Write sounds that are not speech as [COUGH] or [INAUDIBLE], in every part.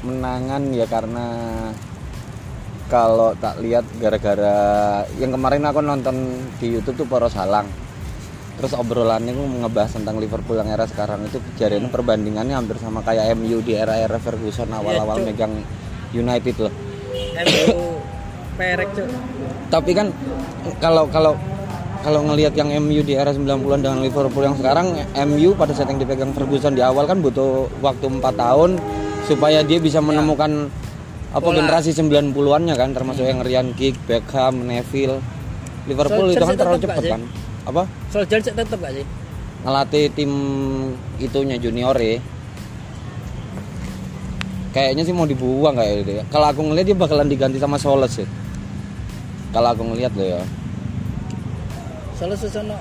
menangan ya karena kalau tak lihat gara-gara yang kemarin aku nonton di YouTube tuh Poros Halang. Terus obrolannya gue ngebahas tentang Liverpool yang era sekarang itu kejadian perbandingannya hampir sama kayak MU di era-era Ferguson awal-awal Cuk. megang United loh. MU perek cuk. Tapi kan kalau kalau kalau ngelihat yang MU di era 90-an dengan Liverpool yang sekarang MU pada saat yang dipegang Ferguson di awal kan butuh waktu 4 tahun supaya dia bisa menemukan apa Pola. generasi 90-annya kan termasuk yang Ryan Giggs, Beckham, Neville. Liverpool Solskjaer itu kan terlalu sih? kan. Apa? Solskjaer cek tetep gak sih Ngelatih tim itunya junior ya. Kayaknya sih mau dibuang kayak gitu ya. Kalau aku ngelihat dia bakalan diganti sama Soles sih. Kalau aku ngelihat loh ya. Soalnya susono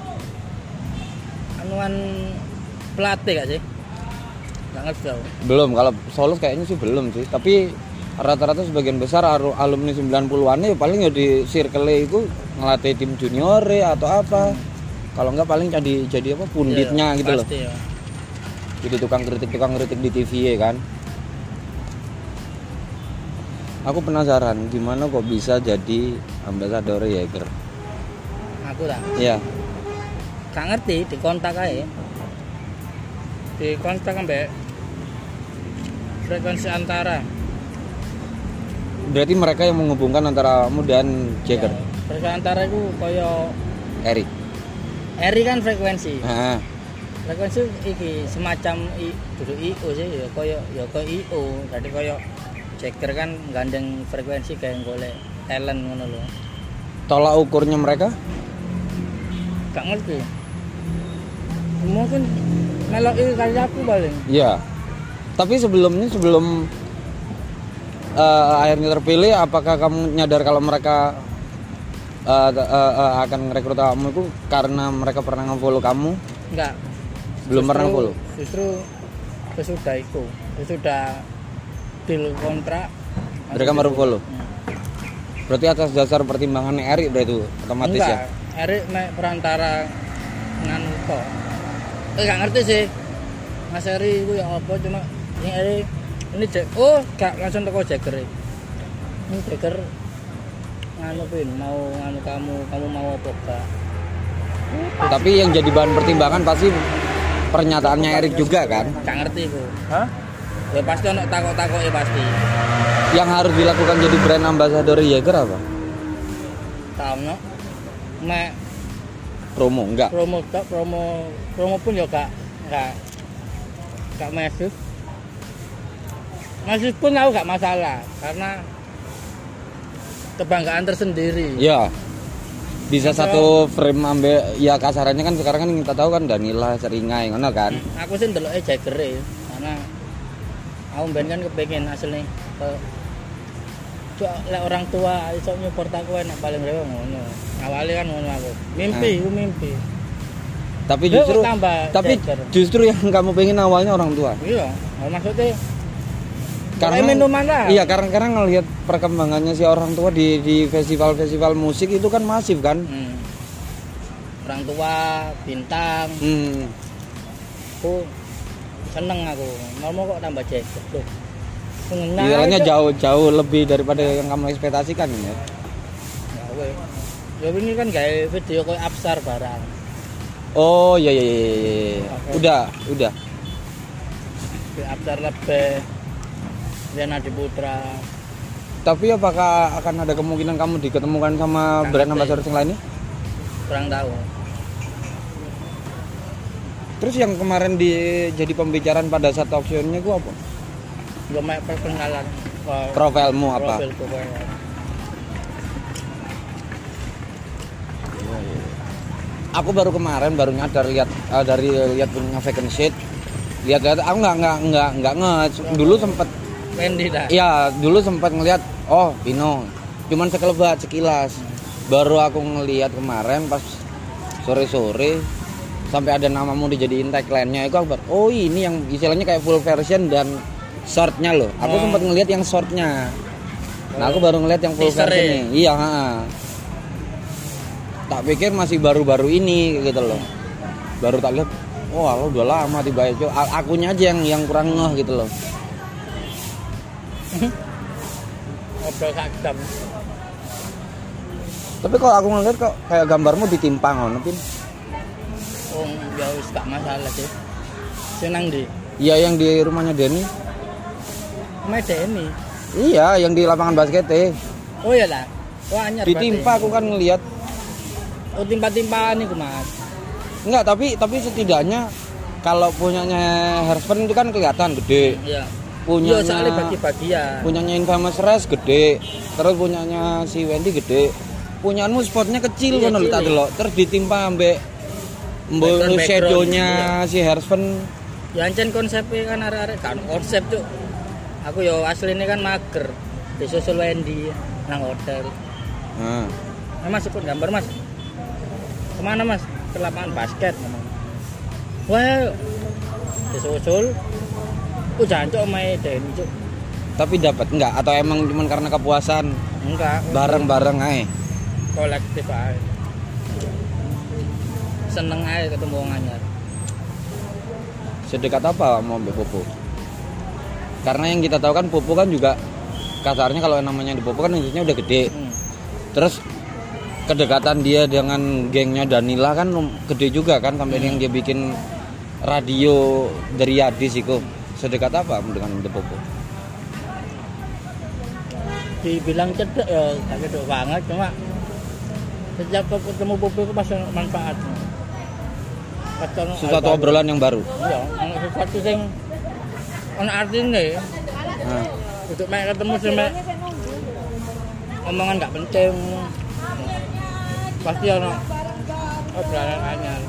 anuan pelatih gak sih Gak ngerti tau Belum, kalau Solos kayaknya sih belum sih. Tapi rata-rata sebagian besar alumni 90-an ya paling ya di circle itu ngelatih tim junior ya atau apa. Kalau enggak paling jadi jadi apa punditnya Iya, gitu loh. pasti ya. Jadi tukang kritik tukang kritik di TV ya kan. Aku penasaran gimana kok bisa jadi ambasador Jaeger. Aku tak Iya. Gak ngerti di kontak aja Di kontak ambek Frekuensi antara? Berarti mereka yang menghubungkan antara kamu dan Jaeger. Ya, Frekuensi antara itu kaya Erik. Eri kan frekuensi. Nah, frekuensi iki semacam i, duduk IO sih ya kaya ya kaya IO jadi kaya checker kan gandeng frekuensi kayak golek talent ngono lho. Tolak ukurnya mereka? Gak ngerti. Mungkin melok iki kali aku paling. Iya. Tapi sebelumnya sebelum eh, akhirnya terpilih, apakah kamu nyadar kalau mereka eh, eh, eh, akan merekrut kamu itu karena mereka pernah nge-follow kamu? enggak Belum Justru- pernah follow. justru sesudah itu sesudah deal kontrak Mereka baru follow. Berarti atas dasar pertimbangan Erik berarti itu otomatis ya. enggak Erik mek perantara nganu kok eh gak ngerti sih Mas Eri itu ya apa cuma ini Eri ini Jack oh gak langsung teko Jacker ini Jacker nganu pin mau nganu kamu kamu mau apa gak Tapi yang jadi bahan pertimbangan pasti pernyataannya Erik juga kan. gak ngerti bu Hah? ya pasti ono takok-takok ya pasti Yang harus dilakukan jadi brand ambassador Jaeger apa? tau no mek Promo enggak. promo tok promo promo pun ya gak gak gak masif masif pun aku gak masalah karena kebanggaan tersendiri Ya. Bisa satu frame ambil ya kasarannya kan sekarang kan kita tahu kan Danila Seringai ngono kan. aku sih ndelok e jagere karena aku ben kan kepengin asli ke Cuk, lek orang tua iso nyupport aku enak paling rewe ngono. Awalnya kan ngono aku. Mimpi, Ah. aku mimpi. Tapi justru tambah tapi justru yang kamu pengen awalnya orang tua. Iya, maksudnya Karena minuman lah. Iya, karena karena ngelihat perkembangannya si orang tua di di festival-festival musik itu kan masif kan. Hmm. Orang tua, bintang, Hmm. aku seneng aku. Mau mau kok tambah jaket tuh. Itu- jauh-jauh lebih daripada yang kamu ekspektasikan ya. Ya weh. Ya ini kan kayak video kayak absar barang. Oh iya iya iya, iya, iya. Udah, udah. Absar lebih. Riana Diputra. Tapi apakah akan ada kemungkinan kamu diketemukan sama Nggak brand ambassador yang lainnya? Kurang tahu. Terus yang kemarin di jadi pembicaraan pada saat auctionnya gua apa? Gue main perkenalan. Pro- Profilmu apa? Profilku kayak. Aku baru kemarin baru nyadar lihat eh, dari lihat punya vacant sheet. Lihat-lihat aku nggak nggak nggak nggak nge dulu sempet Wendy dah. Iya, dulu sempat ngelihat oh Pino. Cuman sekelebat sekilas. Baru aku ngelihat kemarin pas sore-sore sampai ada namamu dijadiin tagline-nya itu aku oh ini yang istilahnya kayak full version dan shortnya loh. Aku Oh. sempat ngelihat yang shortnya. Nah, aku baru ngelihat yang full Teaser versionnya. Iya, ha. Tak pikir masih baru-baru ini gitu loh. Baru tak lihat, oh Allah udah lama tiba itu. Akunya aja yang yang kurang ngeh gitu loh. Ngobrol sak jam Tapi kalau aku ngeliat kok kayak gambarmu ditimpa ngono, Pin. wong ya wis gak masalah sih senang di Iya yang di rumahnya Denny. medeni Iya, yang di lapangan basket eh. oh iya lah wah anyar Ditimpa aku kan ngeliat. oh timpa-timpaan iku mas Enggak, tapi tapi setidaknya kalau punyanya Herspen itu kan kelihatan gede. iya Punyanya iya soalnya bagi-bagian punyanya Infamous Res gede. Terus punyanya si Wendy gede. Punyaanmu spotnya kecil Iya, kan tak cilik. delok. Terus ditimpa ambek mbok Background- shadow-nya background, si Herspen. ya ancen konsepnya kan arek-arek kan konsep cuk aku yo aslinya kan mager disusul Wendy nang hotel Nah, Nah, mas ikut gambar mas ke mana mas ke lapangan basket wah disusul oh jancok main Denny cuk tapi dapat enggak atau emang cuman karena kepuasan enggak bareng-bareng aja. kolektif aja seneng aja ketemu wong anyar Sedekat apa mau ambil Popo? Karena yang kita tahu kan Popo kan juga kasarnya kalau namanya di Popo kan maksudnya udah gede. hmm. Terus kedekatan dia dengan gengnya Danila kan gede juga kan sampai yang dia bikin radio dari Yadis itu. Sedekat apa dengan The Popo? dibilang cedek ya gak cedek banget cuma sejak ketemu Bobi itu pasti manfaat ono Sesuatu baru. obrolan yang baru. iya sesuatu sing ono artinya ya Nah, untuk mek ketemu mek omongan gak penting pasti ono obrolan anyar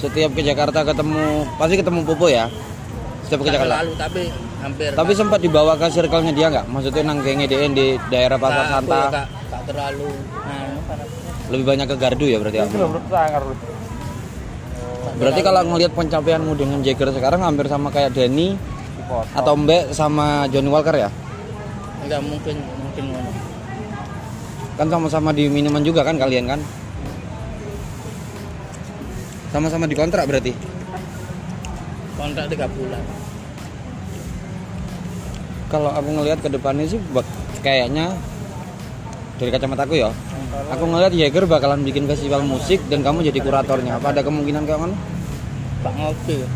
setiap ke Jakarta ketemu pasti ketemu Popo ya. Setiap ke Jakarta. selalu tapi hampir Tapi sempat dibawa ke circle-nya dia nggak? Maksudnya nang gengnya dia di daerah Pasar ya Santa. gak terlalu nah Lebih banyak ke Gardu ya berarti. aku? Berarti kalau ngelihat pencapaianmu dengan Jagger sekarang hampir sama kayak Denny atau Mbak sama Johnny Walker ya? enggak mungkin mungkin Kan sama-sama di minuman juga kan kalian kan? Sama-sama di kontrak berarti. Kontrak tiga bulan Kalau aku ngelihat ke depannya sih kayaknya dari kacamata aku ya. Aku ngelihat Jagger bakalan bikin festival musik dan kamu jadi kuratornya. Apa ada kemungkinan kayak mana? Pak ngopi.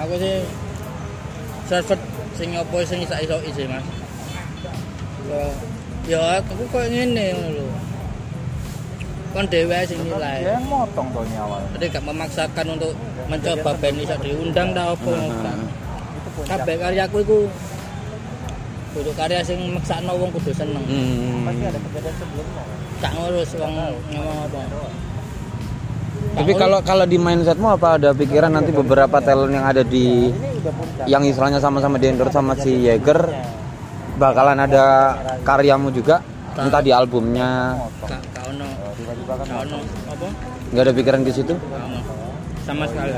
Aku sih server sing opo sing iso iso sih mas. Ya aku kok ngene ngono lho. Kon dhewe sing nilai. Dia yang motong tuh ini awal. Jadi gak memaksakan untuk mencoba band iso diundang ta opo kan. Kabeh karyaku iku kudu karya sing meksakno wong kudu seneng. Hmm. Pasti ada kejadian sebelumnya. Gak ngurus wong ngomong apa. Tapi kalau kalau di mindsetmu apa ada pikiran nanti beberapa talent yang ada di yang istilahnya sama-sama di endorse sama si Yeager bakalan ada karyamu juga entah di albumnya. Tiba-tiba kan apa? nggak ada pikiran ke situ. Sama sekali.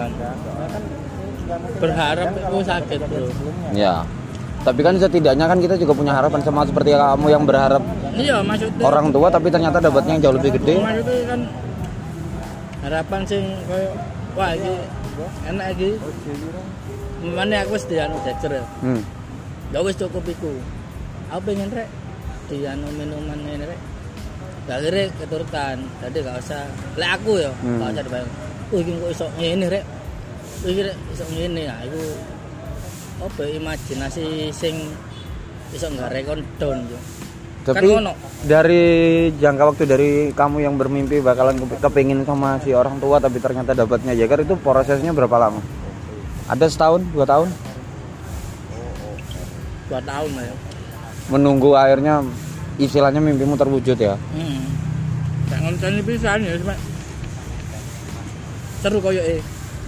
Berharap itu sakit bro. Ya. Tapi kan setidaknya kan kita juga punya harapan sama seperti kamu yang berharap iya maksudnya orang tua tapi ternyata dapatnya yang jauh lebih gede. Maksudnya kan harapan sing koyo wah iki enak iki. Mana aku wis dianu jejer ya. Hmm. ya cukup iku. Aku pengen rek dianu minuman ini rek. Gak kira keturutan jadi gak usah. Lek aku ya Hmm. gak usah dibayang. Oh iki kok iso ngene rek? Iki rek iso ngene nah iku apa ya, imajinasi sing iso nggak rekon down yo tapi Kan ono. dari jangka waktu dari kamu yang bermimpi bakalan kepingin sama si orang tua tapi ternyata dapatnya Yeager itu prosesnya berapa lama? Ada setahun? Dua tahun? Dua tahun lah ya menunggu akhirnya istilahnya mimpimu terwujud ya? Hmm. gak pisan ya cuma seru koyo eh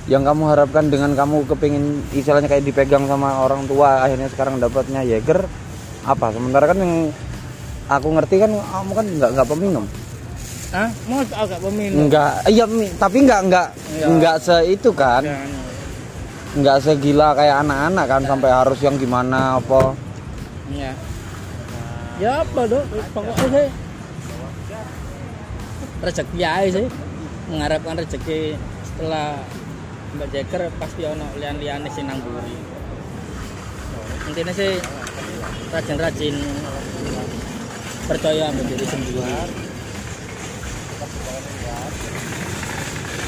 yang kamu harapkan dengan kamu kepingin istilahnya kayak dipegang sama orang tua akhirnya sekarang dapatnya Jaeger apa? Sementara kan yang aku ngerti kan kamu kan nggak nggak peminum. Ah mau agak peminum? Nggak iya tapi nggak nggak Iya. nggak se itu kan Dan, nggak segila kayak anak-anak kan sampai harus yang gimana apa. Ya ya apa dong pokoknya sih rezeki aja sih mengharapkan rezeki setelah Mbak Jeker pasti ono lian-liane sing nang buri intinya sih rajin-rajin percaya sama diri sendiri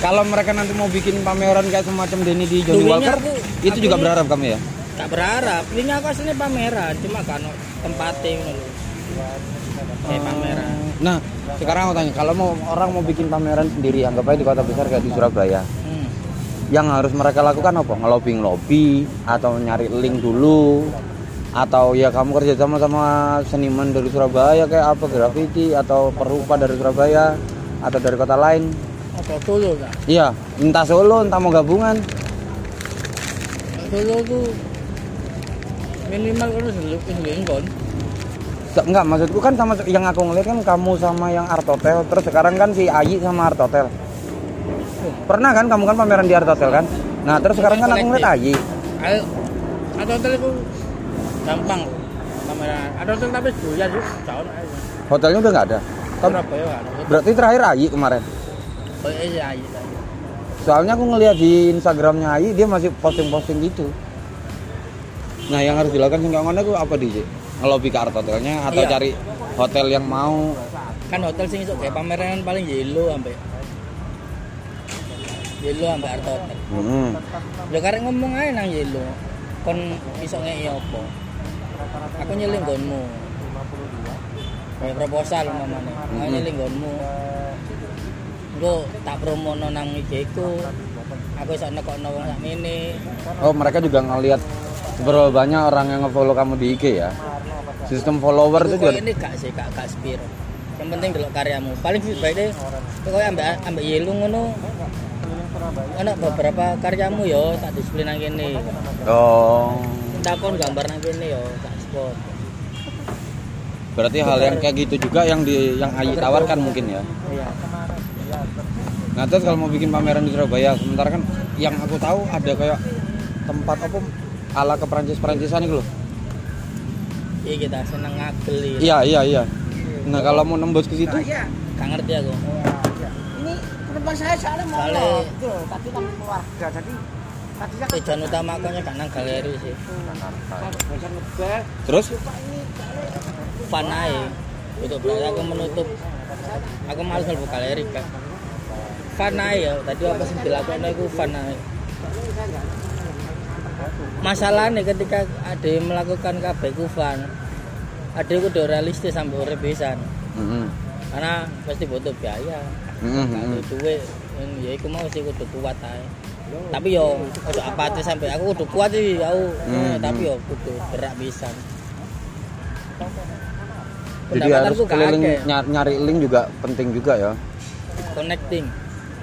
Kalau mereka nanti mau bikin pameran kayak semacam Denny di Johnny Walker, aku- itu aku juga berharap kamu ya? gak berharap. Ini aku aslinya pameran? Cuma kan tempatnya ngono lho. kayak pameran. Nah, sekarang aku tanya, kalau mau orang mau bikin pameran sendiri, anggap aja di kota besar kayak di Surabaya, hmm. yang harus mereka lakukan apa? Ngelobbying lobby atau nyari link dulu? Atau ya kamu kerja sama sama seniman dari Surabaya kayak apa? Graffiti atau perupa dari Surabaya atau dari kota lain? Apa dulu kan iya entah Solo entah mau gabungan. Dulu tuh minimal kan kan Se- enggak maksudku kan sama yang aku ngeliat kan kamu sama yang Art Hotel terus sekarang kan si Ayi sama Art Hotel pernah kan kamu kan pameran di Art Hotel kan? Nah terus sekarang kan aku ngeliat Ayi. Hotel itu gampang pameran. Ada hotel tapi sih jauh aja. Hotelnya udah nggak ada? Kan- kan berarti terakhir Ayi kemarin. Oh iya iya iya. Soalnya aku ngeliat di Instagramnya Ayi dia masih posting-posting gitu. Nah yang harus dilakukan sih ngono itu apa DJ? Ngelobi ke art hotelnya atau Iya. cari hotel yang mau kan hotel sing iso kayak pameran paling yellow sampai yellow sampai art hotel hmm. Lho karek ngomong ae nang yellow kon iso ngeki apa aku nyeling gonmu kayak proposal umpamane aku Mhm. nyeling gonmu engko tak promono nang IG ku aku iso nekokno wong sakmene Oh mereka juga ngeliat seberapa banyak orang yang nge-follow kamu di IG ya. Sistem follower itu juga. ini gak sih gak gak spiro yang penting delok karyamu paling feedback deh pokoknya ambek ambek yellow ngono ana beberapa karyamu yo tak display nang kene Oh. takon gambar nang kene yo tak spot Berarti hal yang kayak gitu juga yang di yang Ayi tawarkan mungkin ya. iya Nah terus kalau mau bikin pameran di Surabaya, sementara kan yang aku tahu ada kayak tempat apa ala ke Perancis-Perancisan itu loh. iya kita seneng ngagel. Iya iya iya. Nah kalau mau nembus ke situ, gak ngerti aku. Ini depan saya soalnya mau Soalnya- tadi kan keluarga. Jadi tadinya kan tujuan utama aku nya gak nang galeri sih. Terus? Fun ae untuk berarti aku menutup. Aku males mlebu galeri kan fun ae ya tadi apa sih dilakukan aku fun ae masalahnya ketika ada yang melakukan kabeh ku fun ada yang udah realistis sampai urip pisan. Mm-mm. karena pasti butuh biaya. Ada mm-mm. duit. Yang ya iku mau sih kudu kuat ae. Tapi yo ojo apatis sampai aku kudu kuat sih aku. Hmm, tapi yo kudu gerak bisa jadi harus keliling akeh. ny- nyari link juga penting juga ya. Connecting.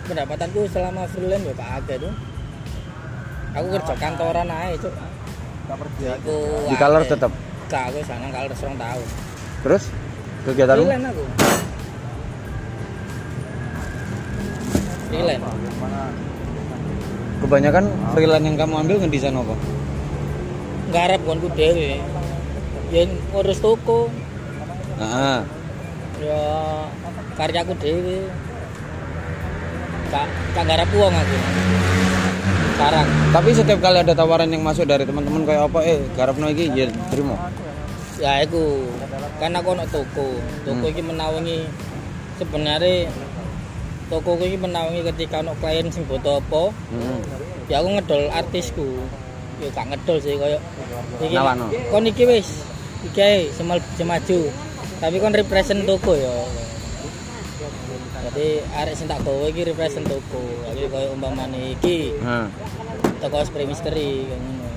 Pendapatanku selama freelance ya gak akeh tuh aku kerja kantoran aja cuk. Aku di color akeh. tetap gak aku sana color serong tahun terus? Kegiatanmu freelance aku. Freelance. Kebanyakan freelance yang kamu ambil ngedesain apa? Garap konku dewe. Ya ngurus toko. Nah, ya karyaku dewe. Gak gak garap uang aku sekarang. Tapi setiap kali ada tawaran yang masuk dari teman-teman kayak apa eh garap iki ya terima. Ya aku kan aku ono toko. Toko Hmm. iki menawangi sebenarnya toko iki menawangi ketika ono klien sing butuh apa Mm-mm. ya aku ngedol artisku. Ya gak ngedol sih koyo. Iki kon iki wis iki ae semal maju tapi kon represent toko ya jadi arek sing tak gawe iki represent toko jadi koyo umpamane iki Nah. toko spray misteri kayak ngono.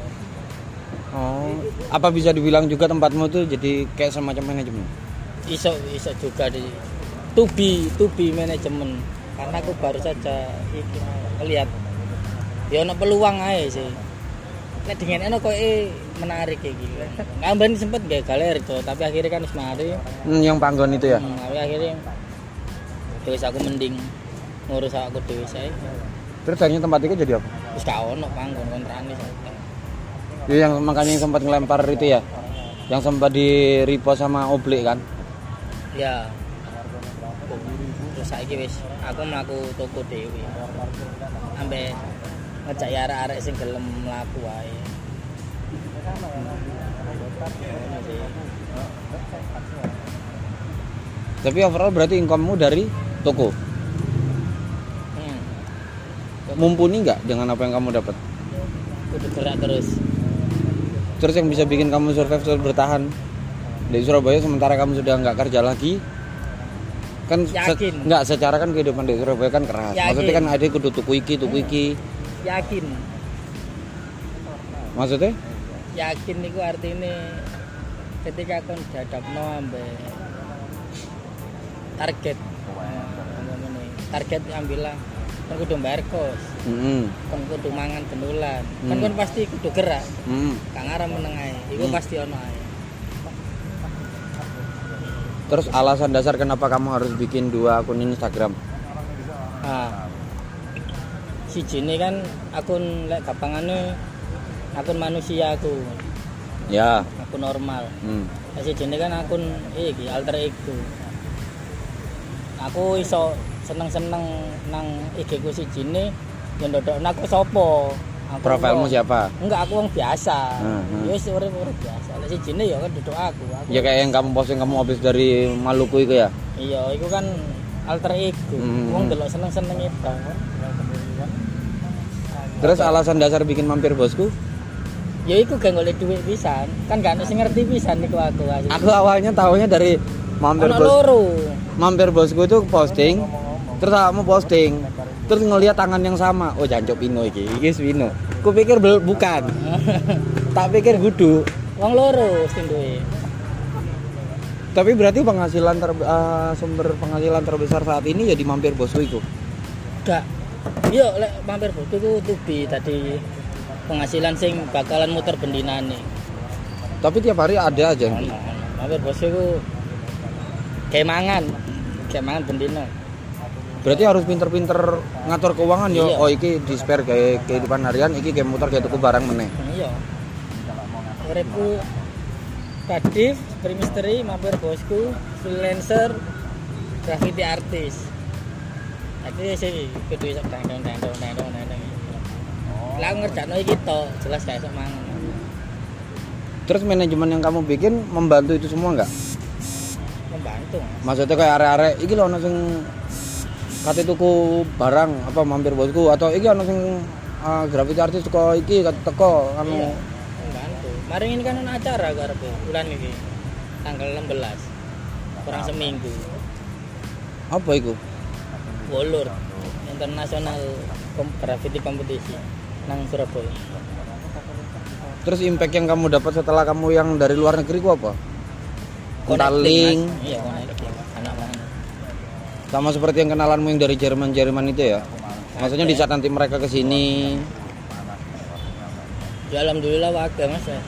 Oh apa bisa dibilang juga tempatmu tuh jadi kayak semacam manajemen? Iso iso juga di to be to be manajemen. Karena aku baru saja iki lihat ya ono peluang aja sih. Nek dengan eno kok menarik kayak gitu ngambil sempet gak galeri tuh tapi akhirnya kan wis mari. Hmm, yang panggon itu ya? Hmm, tapi akhirnya wis aku mending ngurus aku dhewe saya terus akhirnya tempat itu jadi apa? Wis gak ono panggon kontrane Ya, yang makanya yang sempat ngelempar itu ya? Yang sempat di repost sama Oblek kan? Ya. Terus saiki wis aku mlaku toko dhewe ambek ngejak arek-arek sing gelem mlaku wae. Tapi overall berarti income-mu dari toko. Hmm. Mumpuni nggak dengan apa yang kamu dapat? Kudu gerak terus. Terus yang bisa bikin kamu survive terus bertahan di Surabaya sementara kamu sudah nggak kerja lagi kan se- Yakin. nggak secara kan kehidupan di Surabaya kan keras Yakin. maksudnya kan ada kudu tuku iki tuku iki Yakin. maksudnya Yakin niku artinya ketika kon dadapno ambek target. Target ambillah kon kudu bayar kos, Mm-mm. kon kudu mangan benulan. Kan Hmm. kon pasti kudu gerak. Mm. Kang arah meneng ae. Iku Hmm. pasti ono ae. terus alasan dasar kenapa kamu harus bikin dua akun Instagram Nah, si Jini kan akun lek gampangane akun manusia aku, ya akun normal. mm. Lah si Jini kan akun iki alter ego. Aku iso seneng-seneng nang IG ku si Jini yang dodok aku sopo. Aku profilmu wong- siapa Enggak, aku wong biasa. Hmm, hmm. Ya wis urip-urip biasa. Lah si Jini ya kan duduk aku. aku ya kayak yang kamu posting kamu habis dari Maluku itu ya Iya, itu kan alter ego. Hmm. Wong delok seneng-seneng itu. terus alasan dasar bikin mampir bosku ya iku gak golek duit pisan kan gak sing ngerti pisan niku aku aku awalnya tahunya dari mampir Ono bos loro mampir bosku itu posting terus kamu posting. Terus ngelihat tangan yang sama. Oh jancok Pino iki. Iki Pino. Ku pikir bukan. [LAUGHS] Tak pikir gudu. Wong loro sing duwe. Tapi berarti penghasilan ter, eh, sumber penghasilan terbesar saat ini ya di mampir bosku itu gak yo lek mampir bosku ku tubi tadi. Penghasilan sing bakalan muter bendinane. Tapi tiap hari ada aja. Yang mampir bosku ku kayak mangan kayak mangan bendina berarti harus pinter-pinter ngatur keuangan yo. Iya. oh iki di spare kayak kehidupan harian iki kayak muter kayak tuku barang meneh. Iya. Uripku kadif misteri mampir bosku freelancer graffiti artis. Tapi sih kudu iso dang dang dang dang dang dang dang lah ngerjakno iki tok jelas gak iso mangan. Terus manajemen yang kamu bikin membantu itu semua nggak? Membantu maksudnya kayak arek-arek iki lho ono sing kate tuku barang apa mampir bosku atau iki ono sing uh, artis teko iki teko anu. Iya membantu mari ini kan ada acara karepe bulan ini tanggal 16 kurang seminggu. Apa iku? Wolur internasional graffiti kompetisi nang Surabaya. Terus impact yang kamu dapat setelah kamu yang dari luar negeri ku apa? Connecting, Mas. iya connecting sama seperti yang kenalanmu yang dari Jerman Jerman itu ya? Maksudnya di saat nanti mereka ke sini. Ya alhamdulillah warga mas ya.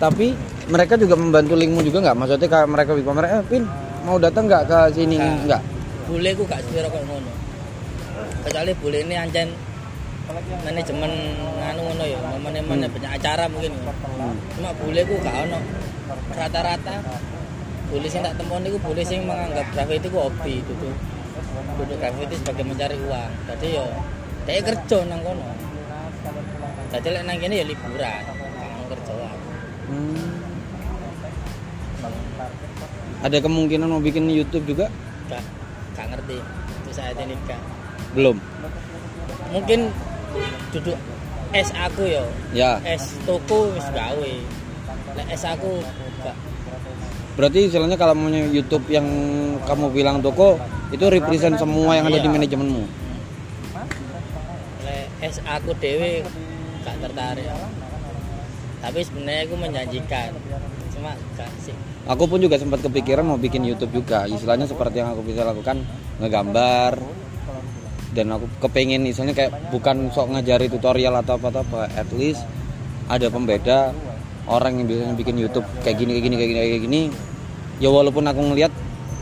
Tapi mereka juga membantu linkmu juga nggak? Maksudnya kayak mereka bikin mereka eh, pin mau datang nggak ke sini? Nggak. nggak. Bule ku gak sepiro kok ngono. Kecuali bule ini ancen manajemen nganu ngono ya mana mana banyak acara mungkin. Hmm. cuma bule ku gak ono. Rata-rata bule sing tak temoni ku bule sing menganggap graffiti ku hobi itu tuh. Duduk graffiti sebagai mencari uang. Jadi yo dia kerja nang kono. Jadi lek nang kene ya liburan mau kerja. Hmm. ada kemungkinan mau bikin YouTube juga? Gak gak ngerti. Itu saat ini gak belum. Mungkin duduk es aku yo ya. Es toko wis gawe. Lek es aku berarti istilahnya kalau mau YouTube yang kamu bilang toko itu represent semua yang ada di Iya. manajemenmu. Es aku dewe gak tertarik. Tapi sebenarnya aku menjanjikan. Cuma gak sih. Aku pun juga sempat kepikiran mau bikin YouTube juga. Istilahnya seperti yang aku bisa lakukan ngegambar. Dan aku kepengen misalnya kayak bukan sok ngajari tutorial atau apa apa at least ada pembeda orang yang biasanya bikin YouTube kayak gini kayak gini kayak gini kayak gini. Ya walaupun aku ngelihat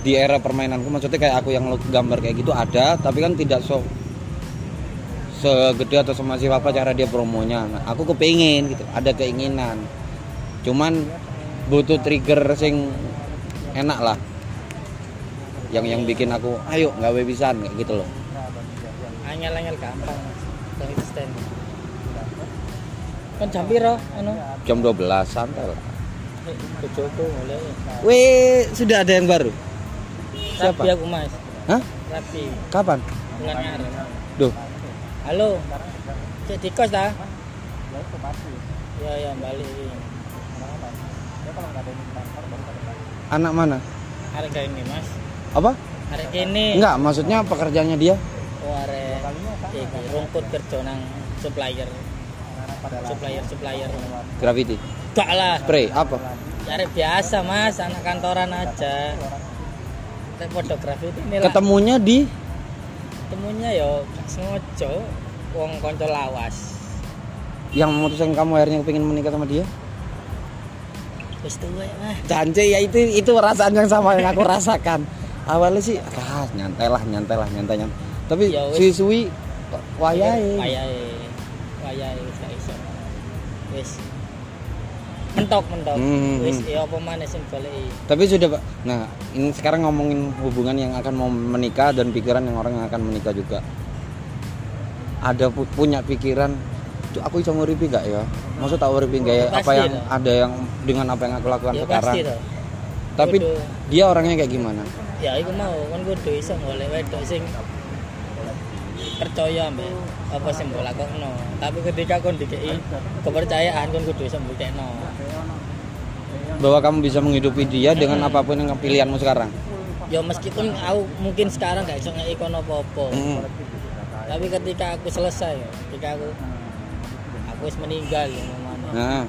di era permainanku maksudnya kayak aku yang gambar kayak gitu ada tapi kan tidak so segede atau semasif apa cara dia promonya. Nah, aku kepengen gitu ada keinginan. Cuman butuh trigger sing enak lah. Yang yang bikin aku ayo nggak pisan kayak gitu loh. Angel-angel gampang konsisten Kan jam piro anu? Jam 12 santai lah. Weh, sudah ada yang baru. Siapa? Rapi aku Mas. Hah? Rapi. Kapan? Bulan ngarep. Duh, Halo. Cek di kos ta? Ya. Ya balik anak mana? Kayak ini Mas. Apa? Arek ini. Enggak, maksudnya pekerjaannya dia. Oh iki rumput kerja nang supplier. Supplier supplier. Graffiti. Gak lah. Spray apa? Arek biasa Mas, anak kantoran aja. Fotografi ini. Ketemunya di Ketemunya yo gak sengaja wong kanca lawas. yang memutuskan kamu akhirnya pengen menikah sama dia? Wis tuwa ya, ya itu itu perasaan yang sama yang aku rasakan. Awalnya sih ah nyantai lah, nyantai lah, nyantai nyantai. Tapi Ya wis. suwi-suwi wayahe. Wayahe. Wayahe wis gak iso. Wis mentok mentok. Hmm, Wis ya apa maneh sing goleki. Tapi sudah Pak. Nah, ini sekarang ngomongin hubungan yang akan mau menikah dan pikiran yang orang yang akan menikah juga. Ada pu- punya pikiran "Cuk, aku bisa nguripi gak ya? Maksud tak nguripi gak ya? Apa Pasti yang lah. ada yang dengan apa yang aku lakukan Ya sekarang? pasti toh. Tapi Kudu. dia orangnya kayak gimana? ya iku mau kan kudu iso golek wedok sing percaya mbak. Apa sing mbok lakokno tapi ketika kon dikei kepercayaan kon kudu iso mbuktekno Bahwa kamu bisa menghidupi dia dengan apa pun yang pilihanmu sekarang. ya meskipun aku mungkin sekarang gak iso ngeki kono apa-apa. Hmm. tapi ketika aku selesai ketika aku aku wis meninggal ya Nah,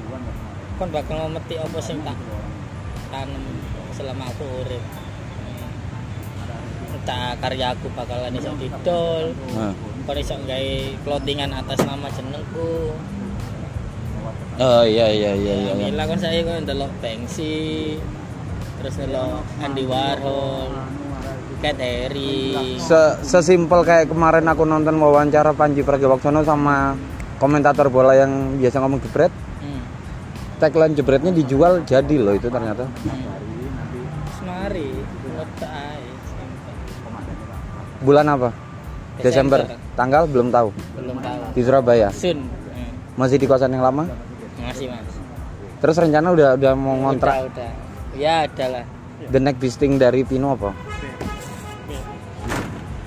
kon bakal memetik apa sing tak tanam selama aku urip entah karya aku bakalan iso didol nah. kon iso gawe clothingan atas nama jenengku Oh iya iya iya iya. iya. Alhamdulillah kan saya kan ndelok Banksy terus ndelok Andy Warhol Cat Harry Se sesimpel kayak kemarin aku nonton wawancara Panji Pragiwaksono sama komentator bola yang biasa ngomong jebret. hmm. Tagline jebretnya dijual jadi loh itu ternyata. Semari Wota ae Bulan apa? Desember. Desember. Tanggal belum tahu. belum tahu Di Surabaya. Sun. Masih di kosan yang lama. masih mas Terus rencana udah udah mau ngontrak. udah, udah. ya ada lah The next big thing dari Pino apa?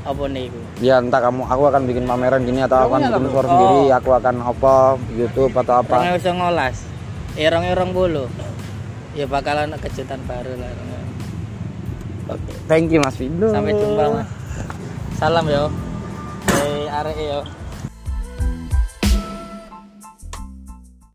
apa nih Ya entah kamu, aku akan bikin pameran gini atau aku akan bikin store sendiri, aku akan apa YouTube atau apa. Rong ewu ngolas Erong erong bulu Ya bakalan kejutan baru lah Thank you Mas Pino. Sampai jumpa mas Salam yo. Eh arek yo